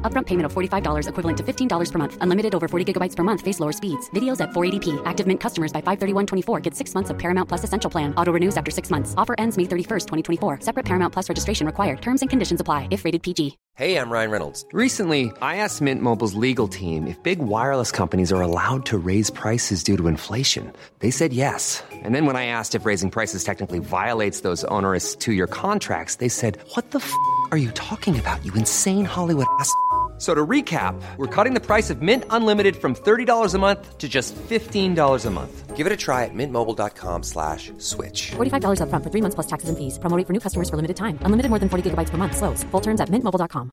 Upfront payment of $45 equivalent to $15 per month. Unlimited over 40 gigabytes per month. Face lower speeds. Videos at 480p. Active Mint customers by 531.24 get six months of Paramount Plus Essential Plan. Auto renews after six months. Offer ends May 31st, 2024. Separate Paramount Plus registration required. Terms and conditions apply if rated PG. Hey, I'm Ryan Reynolds. Recently, I asked Mint Mobile's legal team if big wireless companies are allowed to raise prices due to inflation. They said yes. And then when I asked if raising prices technically violates those onerous two year contracts, they said, What the f are you talking about, you insane Hollywood ass? F- So to recap, we're cutting the price of Mint Unlimited from $30 a month to just $15 a month. Give it a try at mintmobile.com slash switch. $45 upfront for three months plus taxes and fees. Promo rate for new customers for limited time. Unlimited more than 40 gigabytes per month. Slows. Full terms at mintmobile.com.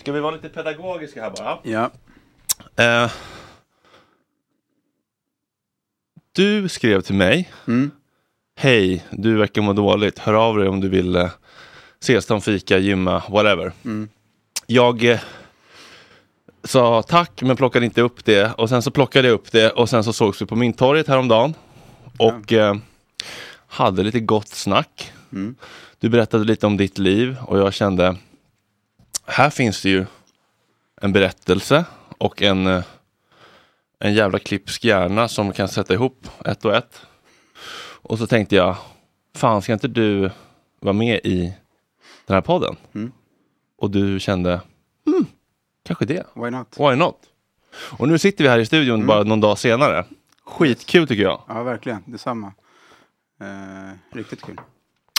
Ska vi vara lite pedagogiska här bara? Ja. Eh, du skrev till mig. Mm. Hej, du verkar må dåligt. Hör av dig om du vill eh, ses, ta en fika, gymma, whatever. Mm. Jag eh, sa tack men plockade inte upp det och sen så plockade jag upp det och sen så sågs vi på Mynttorget häromdagen och eh, hade lite gott snack. Mm. Du berättade lite om ditt liv och jag kände här finns det ju en berättelse och en, eh, en jävla klipsk hjärna som kan sätta ihop ett och ett. Och så tänkte jag, fan ska inte du vara med i den här podden? Mm. Och du kände, hmm, Kanske det. Why not? Why not? Och nu sitter vi här i studion Mm. bara någon dag senare. Skitkul tycker jag. Ja, verkligen. Detsamma. Eh, riktigt kul.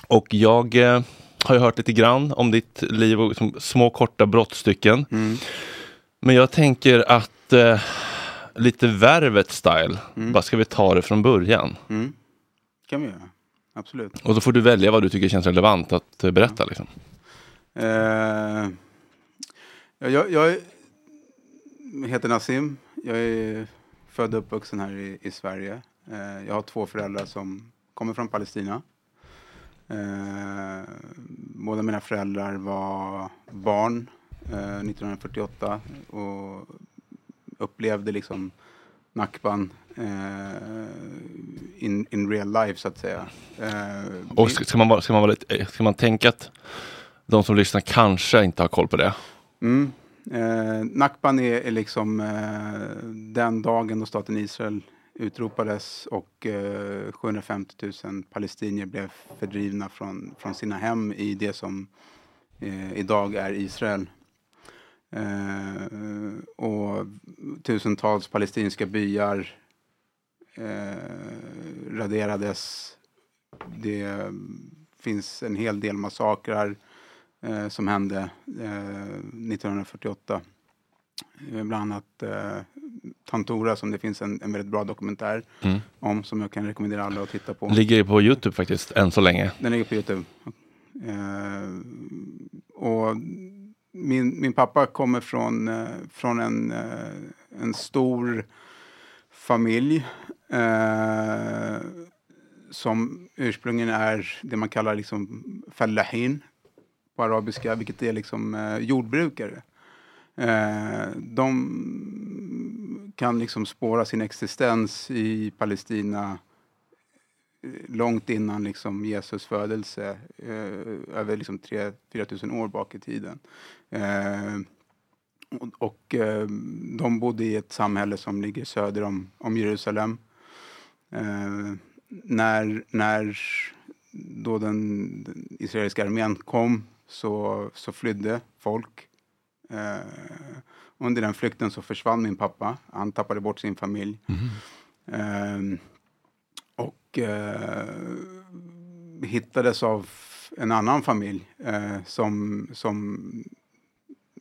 Och jag eh, har ju hört lite grann om ditt liv och som små korta brottstycken. Mm. Men jag tänker att eh, lite värvet style, Mm. bara ska vi ta det från början? Mm. kan vi göra. Absolut. Och så får du välja vad du tycker känns relevant att eh, berätta. Liksom. Eh, ja, jag, jag heter Nassim. Jag är född och uppvuxen här i, i Sverige. Eh, jag har två föräldrar som kommer från Palestina. Eh, båda mina föräldrar var barn eh, 1948 och upplevde liksom Nakban eh, in, in real life så att säga. Eh, Och ska, ska, man vara, ska, man vara lite, eh, ska man tänka att de som lyssnar kanske inte har koll på det? Mm. Eh, Nakban är, är liksom eh, den dagen då staten Israel utropades och eh, 750 000 palestinier blev fördrivna från, från sina hem i det som eh, idag är Israel. Eh, och tusentals palestinska byar eh, raderades. Det finns en hel del massakrar eh, som hände eh, 1948. Eh, bland annat eh, Tantora som det finns en, en väldigt bra dokumentär Mm. om som jag kan rekommendera alla att titta på. Ligger på Youtube faktiskt, än så länge. Den ligger på Youtube. Eh, och min, min pappa kommer från, från en, en stor familj eh, som ursprungligen är det man kallar liksom fallahin på arabiska, vilket är liksom eh, jordbrukare. Eh, de kan liksom spåra sin existens i Palestina eh, långt innan liksom Jesus födelse, eh, över liksom 3-4 tusen år bak i tiden. Eh, och och eh, de bodde i ett samhälle som ligger söder om, om Jerusalem. Eh, när, när då den, den israeliska armén kom så, så flydde folk. Eh, under den flykten så försvann min pappa. Han tappade bort sin familj. Eh, och eh, hittades av en annan familj eh, som, som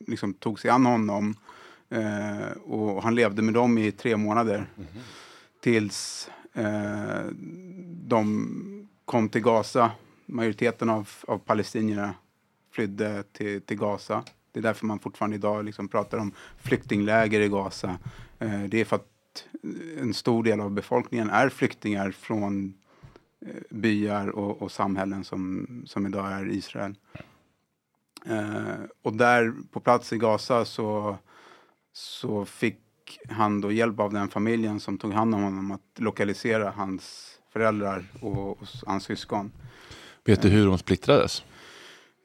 liksom tog sig an honom. Eh, och han levde med dem i tre månader. Tills eh, de kom till Gaza. Majoriteten av, av palestinierna flydde till, till Gaza. Det är därför man fortfarande idag liksom pratar om flyktingläger i Gaza. Eh, det är för att en stor del av befolkningen är flyktingar från eh, byar och, och samhällen som, som idag är Israel. Eh, och där på plats i Gaza så, så fick han då hjälp av den familjen som tog hand om honom att lokalisera hans föräldrar och, och hans syskon. Vet du hur de splittrades?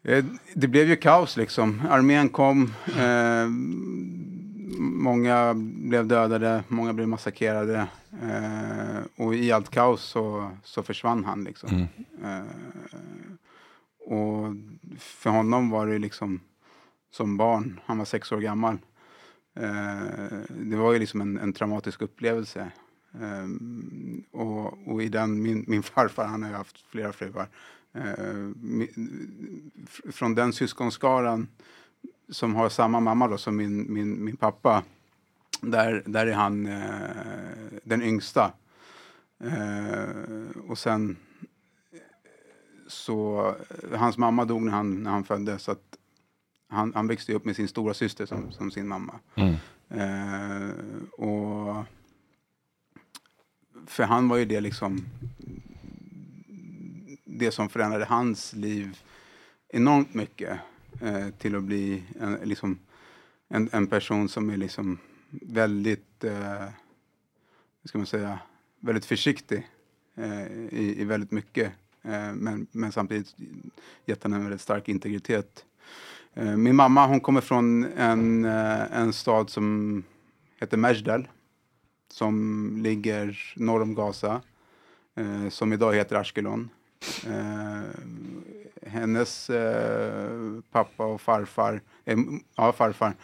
Eh, Det blev ju kaos liksom. Armén kom, eh, många blev dödade, många blev massakrerade. Eh, och i allt kaos så, så försvann han liksom. Eh, och för honom var det liksom som barn, han var sex år gammal. Eh, det var ju liksom en, en traumatisk upplevelse. Eh, och, och i den, min, min farfar, han har ju haft flera fruar. Eh, från den syskonskaran som har samma mamma då som min, min, min pappa. Där, där är han eh, den yngsta. Eh, och sen så, eh, hans mamma dog när han, när han föddes. Så att han, han växte upp med sin stora syster som, som sin mamma. Mm. Eh, och för han var ju det liksom det som förändrade hans liv enormt mycket eh, till att bli en, liksom, en, en person som är liksom väldigt, eh, ska man säga, väldigt försiktig eh, i, i väldigt mycket. Eh, men, men samtidigt gett henne en väldigt stark integritet. Eh, min mamma hon kommer från en, eh, en stad som heter Mejdal. Som ligger norr om Gaza. Eh, som idag heter Ashkelon. Eh, hennes eh, pappa och farfar, eh, ja farfar,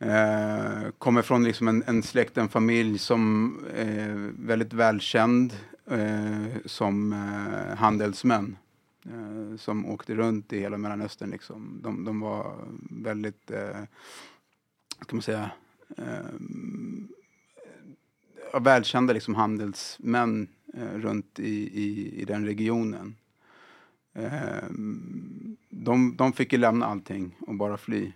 Eh, kommer från liksom en, en släkt, en familj som är väldigt välkänd eh, som eh, handelsmän. Eh, som åkte runt i hela Mellanöstern. Liksom. De, de var väldigt, eh, ska man säga, eh, välkända liksom handelsmän eh, runt i, i, i den regionen. Eh, de, de fick ju lämna allting och bara fly.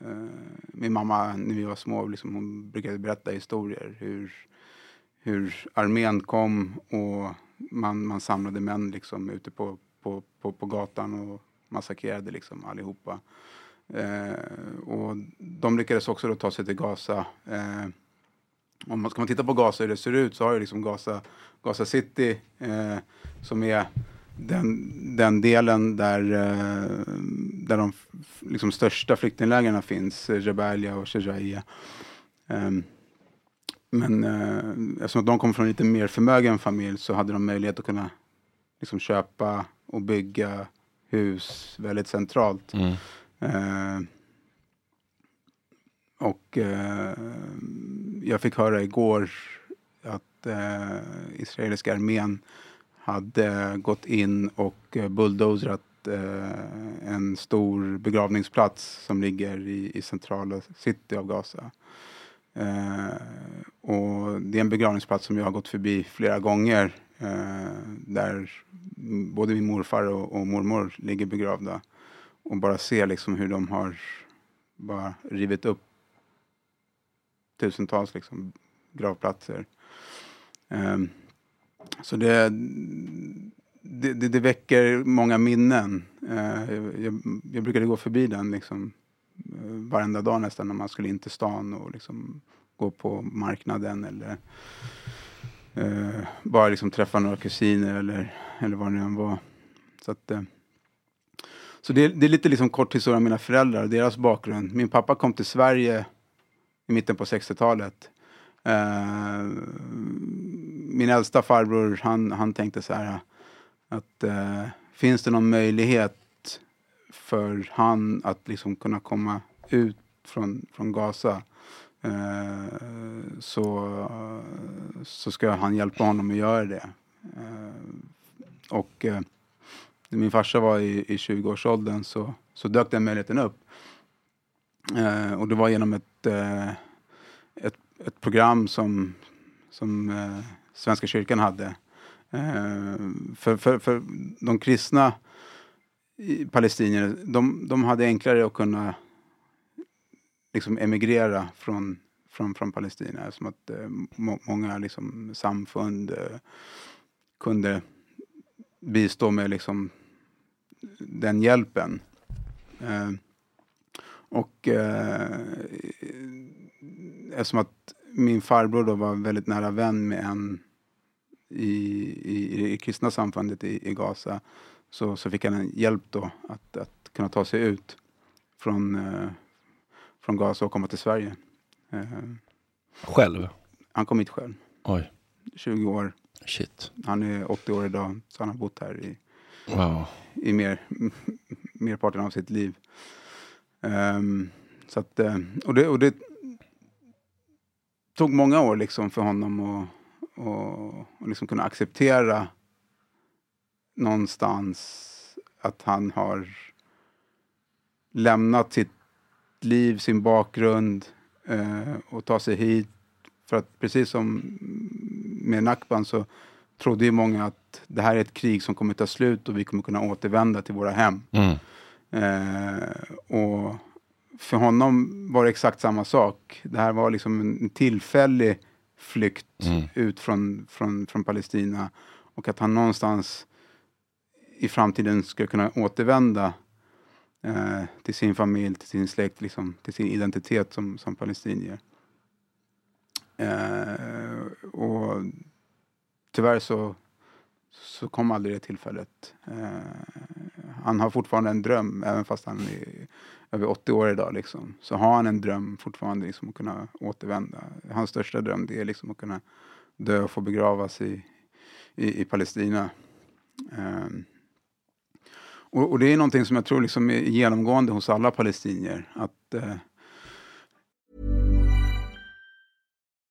Eh, min mamma, när vi var små, liksom, hon brukade berätta historier. Hur, hur armén kom och man, man samlade män liksom, ute på, på, på, på gatan och massakrerade liksom, allihopa. Eh, och de lyckades också då ta sig till Gaza. Eh, om man ska man titta på Gaza hur det ser ut så har ju liksom Gaza, Gaza City eh, som är den, den delen där, eh, där de liksom största flyktinglägren finns, Jabalia och Shejaiya. Ehm, men eh, eftersom de kom från en lite mer förmögen familj så hade de möjlighet att kunna liksom, köpa och bygga hus väldigt centralt. Mm. Eh, och eh, jag fick höra igår att eh, israeliska armén hade gått in och eh, bulldozrat eh, en stor begravningsplats som ligger i, i centrala city av Gaza. Eh, och det är en begravningsplats som jag har gått förbi flera gånger Eh, där både min morfar och, och, mormor ligger begravda. Och bara se liksom hur de har bara rivit upp tusentals liksom, gravplatser. Um, så det, det, det, det, väcker många minnen. Uh, jag, jag, brukade gå förbi den liksom, uh, varenda dag nästan när man skulle in till stan och liksom, gå på marknaden eller Eh, bara liksom, träffa några kusiner eller, eller vad det än var. Så, att, eh, så det, det, är lite liksom kort historia om mina föräldrar och deras bakgrund. Min pappa kom till Sverige i mitten på 60-talet. Eh, min äldsta farbror, han, han tänkte så här att eh, finns det någon möjlighet för han att liksom kunna komma ut från, från Gaza Eh, så, så ska han hjälpa honom att göra det. Eh, och när min farsa var i, i 20-årsåldern så, så dök den möjligheten upp. och det var genom ett ett, ett program som, som eh, Svenska kyrkan hade. Eh, för, för, för de kristna palestinier, de, de hade enklare att kunna liksom emigrera från, från, från Palestina. Som att eh, må, många liksom, samfund eh, kunde bistå med liksom, den hjälpen. Eh, och eh, eftersom att min farbror då var väldigt nära vän med en i, i, i kristna samfundet i, i Gaza så, så fick han hjälp då att, att kunna ta sig ut från, eh, från Gaza och komma till Sverige. Eh, själv? Han kom hit själv. Oj. 20 år. Shit. Han är 80 år idag, så han har bott här i, wow. i mer, merparten av sitt liv. Um, så att, eh, och, det, och det tog många år liksom för honom att och, och liksom kunna acceptera någonstans att han har lämnat sitt liv, sin bakgrund eh, och ta sig hit. För att precis som med Nakban så trodde ju många att det här är ett krig som kommer ta slut och vi kommer kunna återvända till våra hem. Mm. Eh, och för honom var det exakt samma sak. Det här var liksom en tillfällig flykt mm. ut från, från, från Palestina. Och att han någonstans i framtiden skulle kunna återvända eh, till sin familj, till sin släkt, liksom, till sin identitet som, som palestinier. Eh, och tyvärr så, så kom aldrig det tillfället. Eh, han har fortfarande en dröm, även fast han är över 80 år idag. Liksom. Så har han en dröm fortfarande liksom, att kunna återvända. Hans största dröm det är liksom att kunna dö och få begravas i, i, i Palestina. Um, och, och, det är någonting som jag tror liksom är genomgående hos alla palestinier. Att, uh,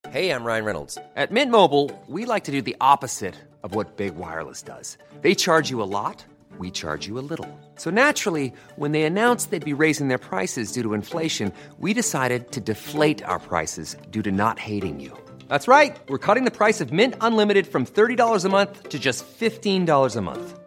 Hey, I'm Ryan Reynolds. At Mint Mobile, we like to do the opposite of what Big Wireless does. They charge you a lot, we charge you a little. So naturally, when they announced they'd be raising their prices due to inflation, we decided to deflate our prices due to not hating you. That's right. We're cutting the price of Mint Unlimited from $30 a month to just $15 a month.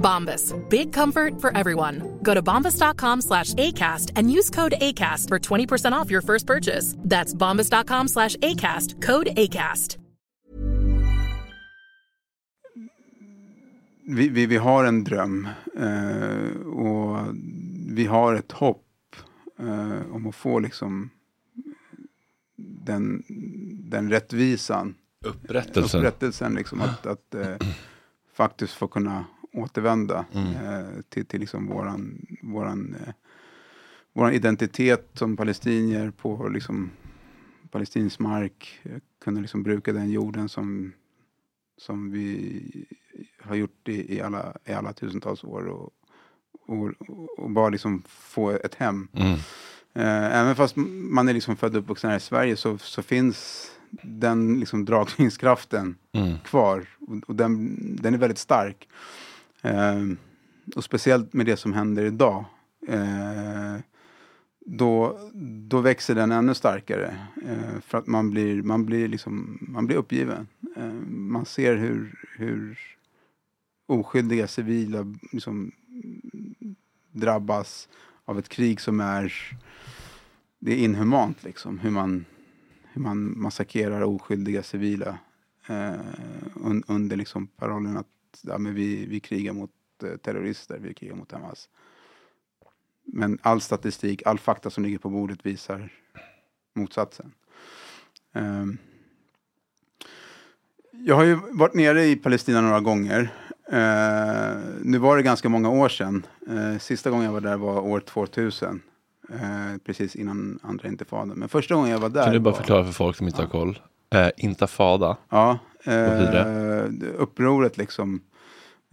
Bombas. Big comfort for everyone. Go to bombas.com slash ACAST and use code ACAST for 20% off your first purchase. That's bombas.com slash ACAST. Code ACAST. vi, vi, vi har en dröm eh, och vi har ett hopp eh, om att få liksom den, den rättvisan. Upprättelsen. Upprättelsen, liksom, att, att eh, faktiskt få kunna återvända Mm. eh, till, till liksom våran, våran, eh, våran identitet som palestinier på liksom, palestinsk mark. Kunna liksom bruka den jorden som, som vi har gjort i, i, alla, i alla tusentals år. Och, och, och bara liksom få ett hem. Mm. Eh, även fast man är liksom född och uppvuxen här i Sverige så, så finns den liksom dragningskraften Mm. kvar. Och, och den, den är väldigt stark. Eh, och speciellt med det som händer idag. Eh, då, då växer den ännu starkare. Eh, för att man blir, man blir, liksom, man blir uppgiven. Eh, man ser hur, hur oskyldiga civila liksom, drabbas av ett krig som är det är inhumant liksom hur man, hur man massakrerar oskyldiga civila eh, un, under liksom parollen att ja, men vi, vi krigar mot eh, terrorister, vi krigar mot Hamas. Men all statistik, all fakta som ligger på bordet visar motsatsen. Ehm, jag har ju varit nere i Palestina några gånger. Eh, nu var det ganska många år sedan. Eh, sista gången jag var där var år 2000. Eh, precis innan andra intifadan. Men första gången jag var där Kan du bara var, förklara för folk som inte har koll? Intifada. Ja? Eh, upproret liksom.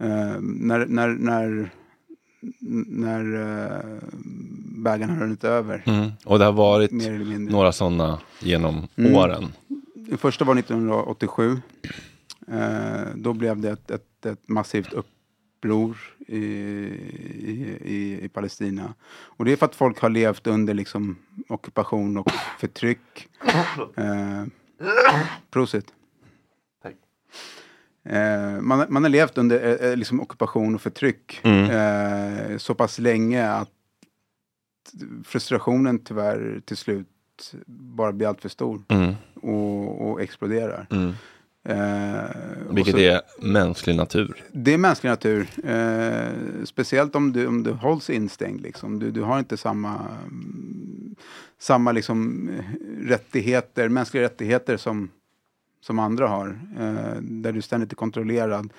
Eh, när när, när, när eh, bägaren har runnit över. Mm. Och det har varit några sådana genom Mm. åren. Den första var 1987. Eh, då blev det ett, ett, ett massivt uppror i, i, i, i Palestina. Och det är för att folk har levt under liksom, ockupation och förtryck. Eh, prosit. Eh, man, man har levt under eh, eh, liksom ockupation och förtryck Mm. eh, så pass länge att frustrationen tyvärr till slut bara blir allt för stor Mm. och, och exploderar. Mm. Eh, Vilket så- är mänsklig natur. det är mänsklig natur. Eh, speciellt om du, om du hålls instängd. Liksom. Du, du har inte samma, mm, samma liksom, rättigheter, mänskliga rättigheter som, som andra har. Eh, där du ständigt är kontrollerad.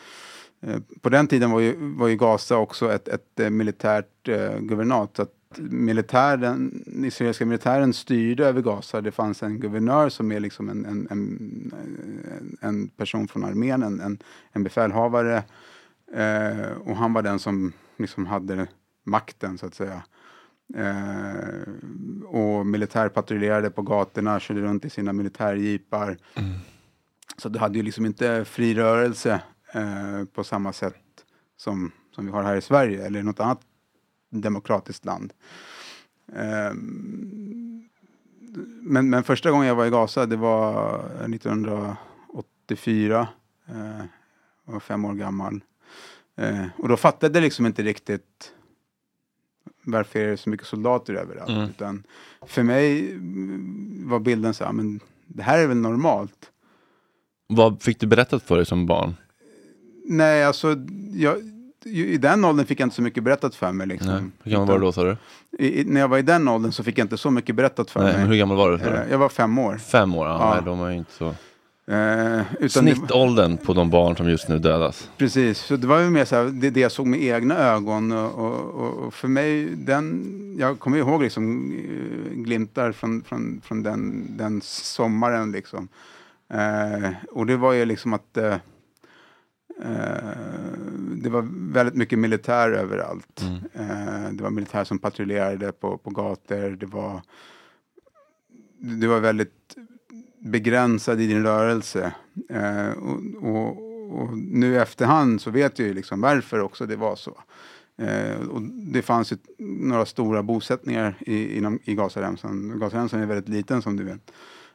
Eh, på den tiden var ju, var ju Gaza också ett, ett eh, militärt eh, guvernat. Så att militären, den israeliska militären styrde över Gaza. Det fanns en guvernör som är liksom en, en, en, eh, en person från armén, en, en, en befälhavare. Eh, och han var den som liksom hade makten så att säga. Eh, och militärpatrullerade på gatorna, körde runt i sina militärjeepar. Mm. Så du hade ju liksom inte fri rörelse eh, på samma sätt som, som vi har här i Sverige eller något annat demokratiskt land. Ehm, men, men första gången jag var i Gaza, det var 84. Eh, jag var fem år gammal. Eh, och då fattade jag liksom inte riktigt varför är det så mycket soldater överallt. Mm. Utan för mig var bilden så här, men det här är väl normalt. Vad fick du berättat för dig som barn? Nej, alltså jag, i den åldern fick jag inte så mycket berättat för mig. Liksom. Nej. Hur gammal var du då sa du? I, när jag var i den åldern så fick jag inte så mycket berättat för Nej, mig. men hur gammal var du? Sa Eh, jag var fem år. Fem år? Ja, Ja. Nej, de var inte så... Eh, utan Snittåldern på de barn som just nu dödas. Precis, så det var ju mer så här, det, det jag såg med egna ögon och, och, och, och för mig, den, jag kommer ihåg liksom eh, glimtar från, från, från den, den sommaren liksom. Eh, och det var ju liksom att eh, eh, det var väldigt mycket militär överallt. Mm. Eh, det var militär som patrullerade på, på gator, det var, det var väldigt begränsad i din rörelse. Eh, och, och, och nu i efterhand så vet jag ju liksom varför också det var så. Eh, och det fanns ju några stora bosättningar i, inom, i Gazaremsan. Gazaremsan är väldigt liten som du vet.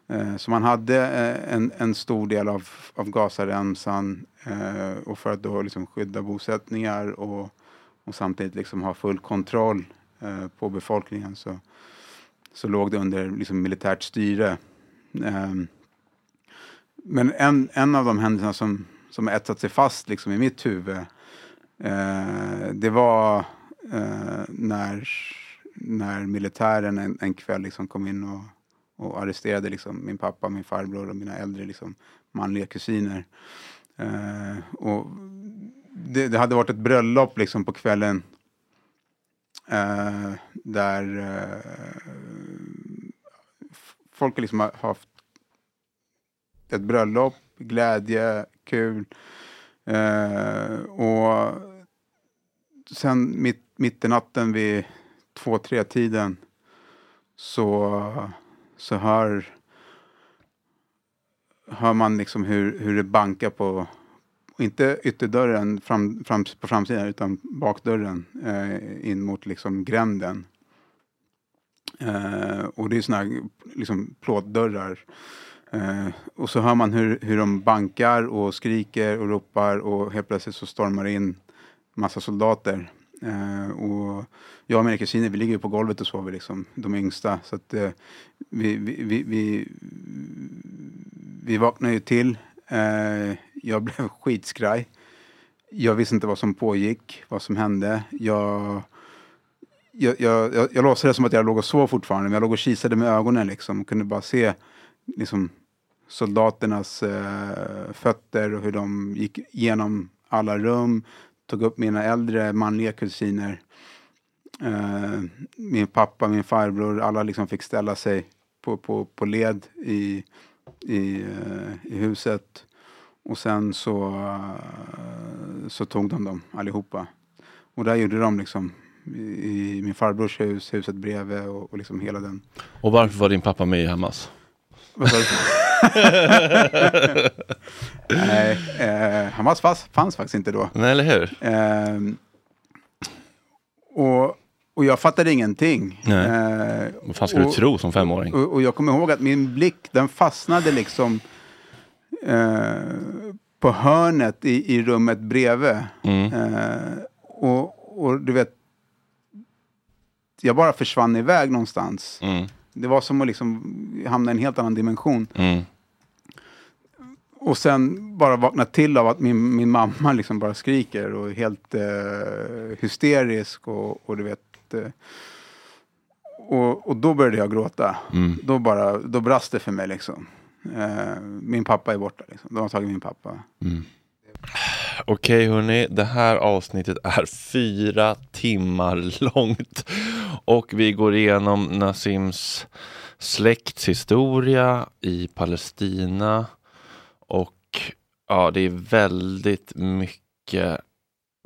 Eh, så man hade eh, en, en stor del av, av Gazaremsan eh, och för att då liksom skydda bosättningar och, och samtidigt liksom ha full kontroll på befolkningen så, så låg det under liksom militärt styre. Ehm, men en, en av de händelserna som, som etsat sig fast liksom i mitt huvud det var när, när militären en, en kväll liksom kom in och, och arresterade liksom min pappa, min farbror och mina äldre liksom manliga kusiner. Eh, och det, det hade varit ett bröllop liksom på kvällen eh, där eh, folk liksom har haft ett bröllop, glädje, kul. Eh, och sen mitt, mitt i natten vid två, tre tiden så, så hör, hör man liksom hur, hur det bankar på, inte ytterdörren fram, fram, på framsidan utan bakdörren eh, in mot liksom gränden. Eh, och det är såna här liksom, plåtdörrar. Eh, och så hör man hur, hur de bankar och skriker och ropar och helt plötsligt så stormar det in massa soldater. Eh, och jag och mina kusiner vi ligger ju på golvet och sover, liksom, de yngsta. Så att, eh, vi, vi, vi, vi, vi vaknade ju till. Eh, jag blev skitskraj. Jag visste inte vad som pågick, vad som hände. Jag, jag, jag, jag, jag låtsades som att jag låg och sov fortfarande, men jag låg och kisade med ögonen liksom, och kunde bara se liksom, soldaternas eh, fötter och hur de gick igenom alla rum, tog upp mina äldre manliga kusiner. Eh, min pappa, min farbror, alla liksom fick ställa sig på, på, på led i, i, eh, i huset. Och sen så, eh, så tog de dem allihopa. Och där gjorde de liksom i, i min farbrors hus, huset bredvid och, och liksom hela den. Och varför var din pappa med i Hamas? Nej, eh, Hamas fanns, fanns faktiskt inte då. Nej, eller hur? Ehm, och, och jag fattade ingenting. Nej. Eh, Vad fan skulle och- du tro som femåring? Och, och jag kommer ihåg att min blick den fastnade liksom eh, på hörnet i, i rummet bredvid. Mm. Eh, och, och du vet, jag bara försvann iväg någonstans. Mm. Det var som att liksom hamna i en helt annan dimension. Mm. Och sen bara vakna till av att min, min mamma liksom bara skriker och är helt eh, hysterisk och, och du vet. Eh, och, och då började jag gråta. Mm. Då, bara, då brast det för mig liksom. Eh, min pappa är borta liksom. De har tagit min pappa. Okej hörni, det här avsnittet är fyra timmar långt och vi går igenom Nasims släktshistoria i Palestina ja, det är väldigt mycket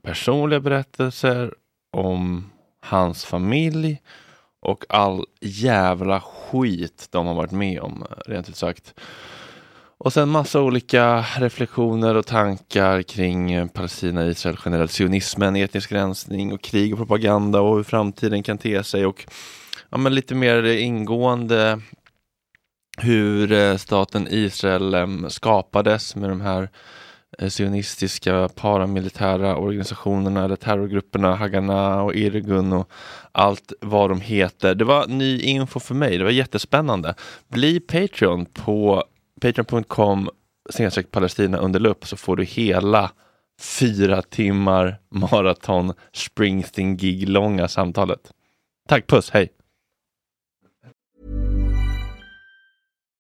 personliga berättelser om hans familj och all jävla skit de har varit med om, rent ut sagt. Och sen massa olika reflektioner och tankar kring Palestina, Israel generellt, sionismen, etnisk rensning och krig och propaganda och hur framtiden kan te sig och ja, men lite mer ingående hur eh, staten Israel ehm, skapades med de här eh, sionistiska paramilitära organisationerna eller terrorgrupperna Haganah och Irgun och allt vad de heter. Det var ny info för mig. Det var jättespännande. Bli Patreon på patreon.com Palestina under lupp så får du hela fyra timmar maraton Springsteen gig långa samtalet. Tack, puss, hej!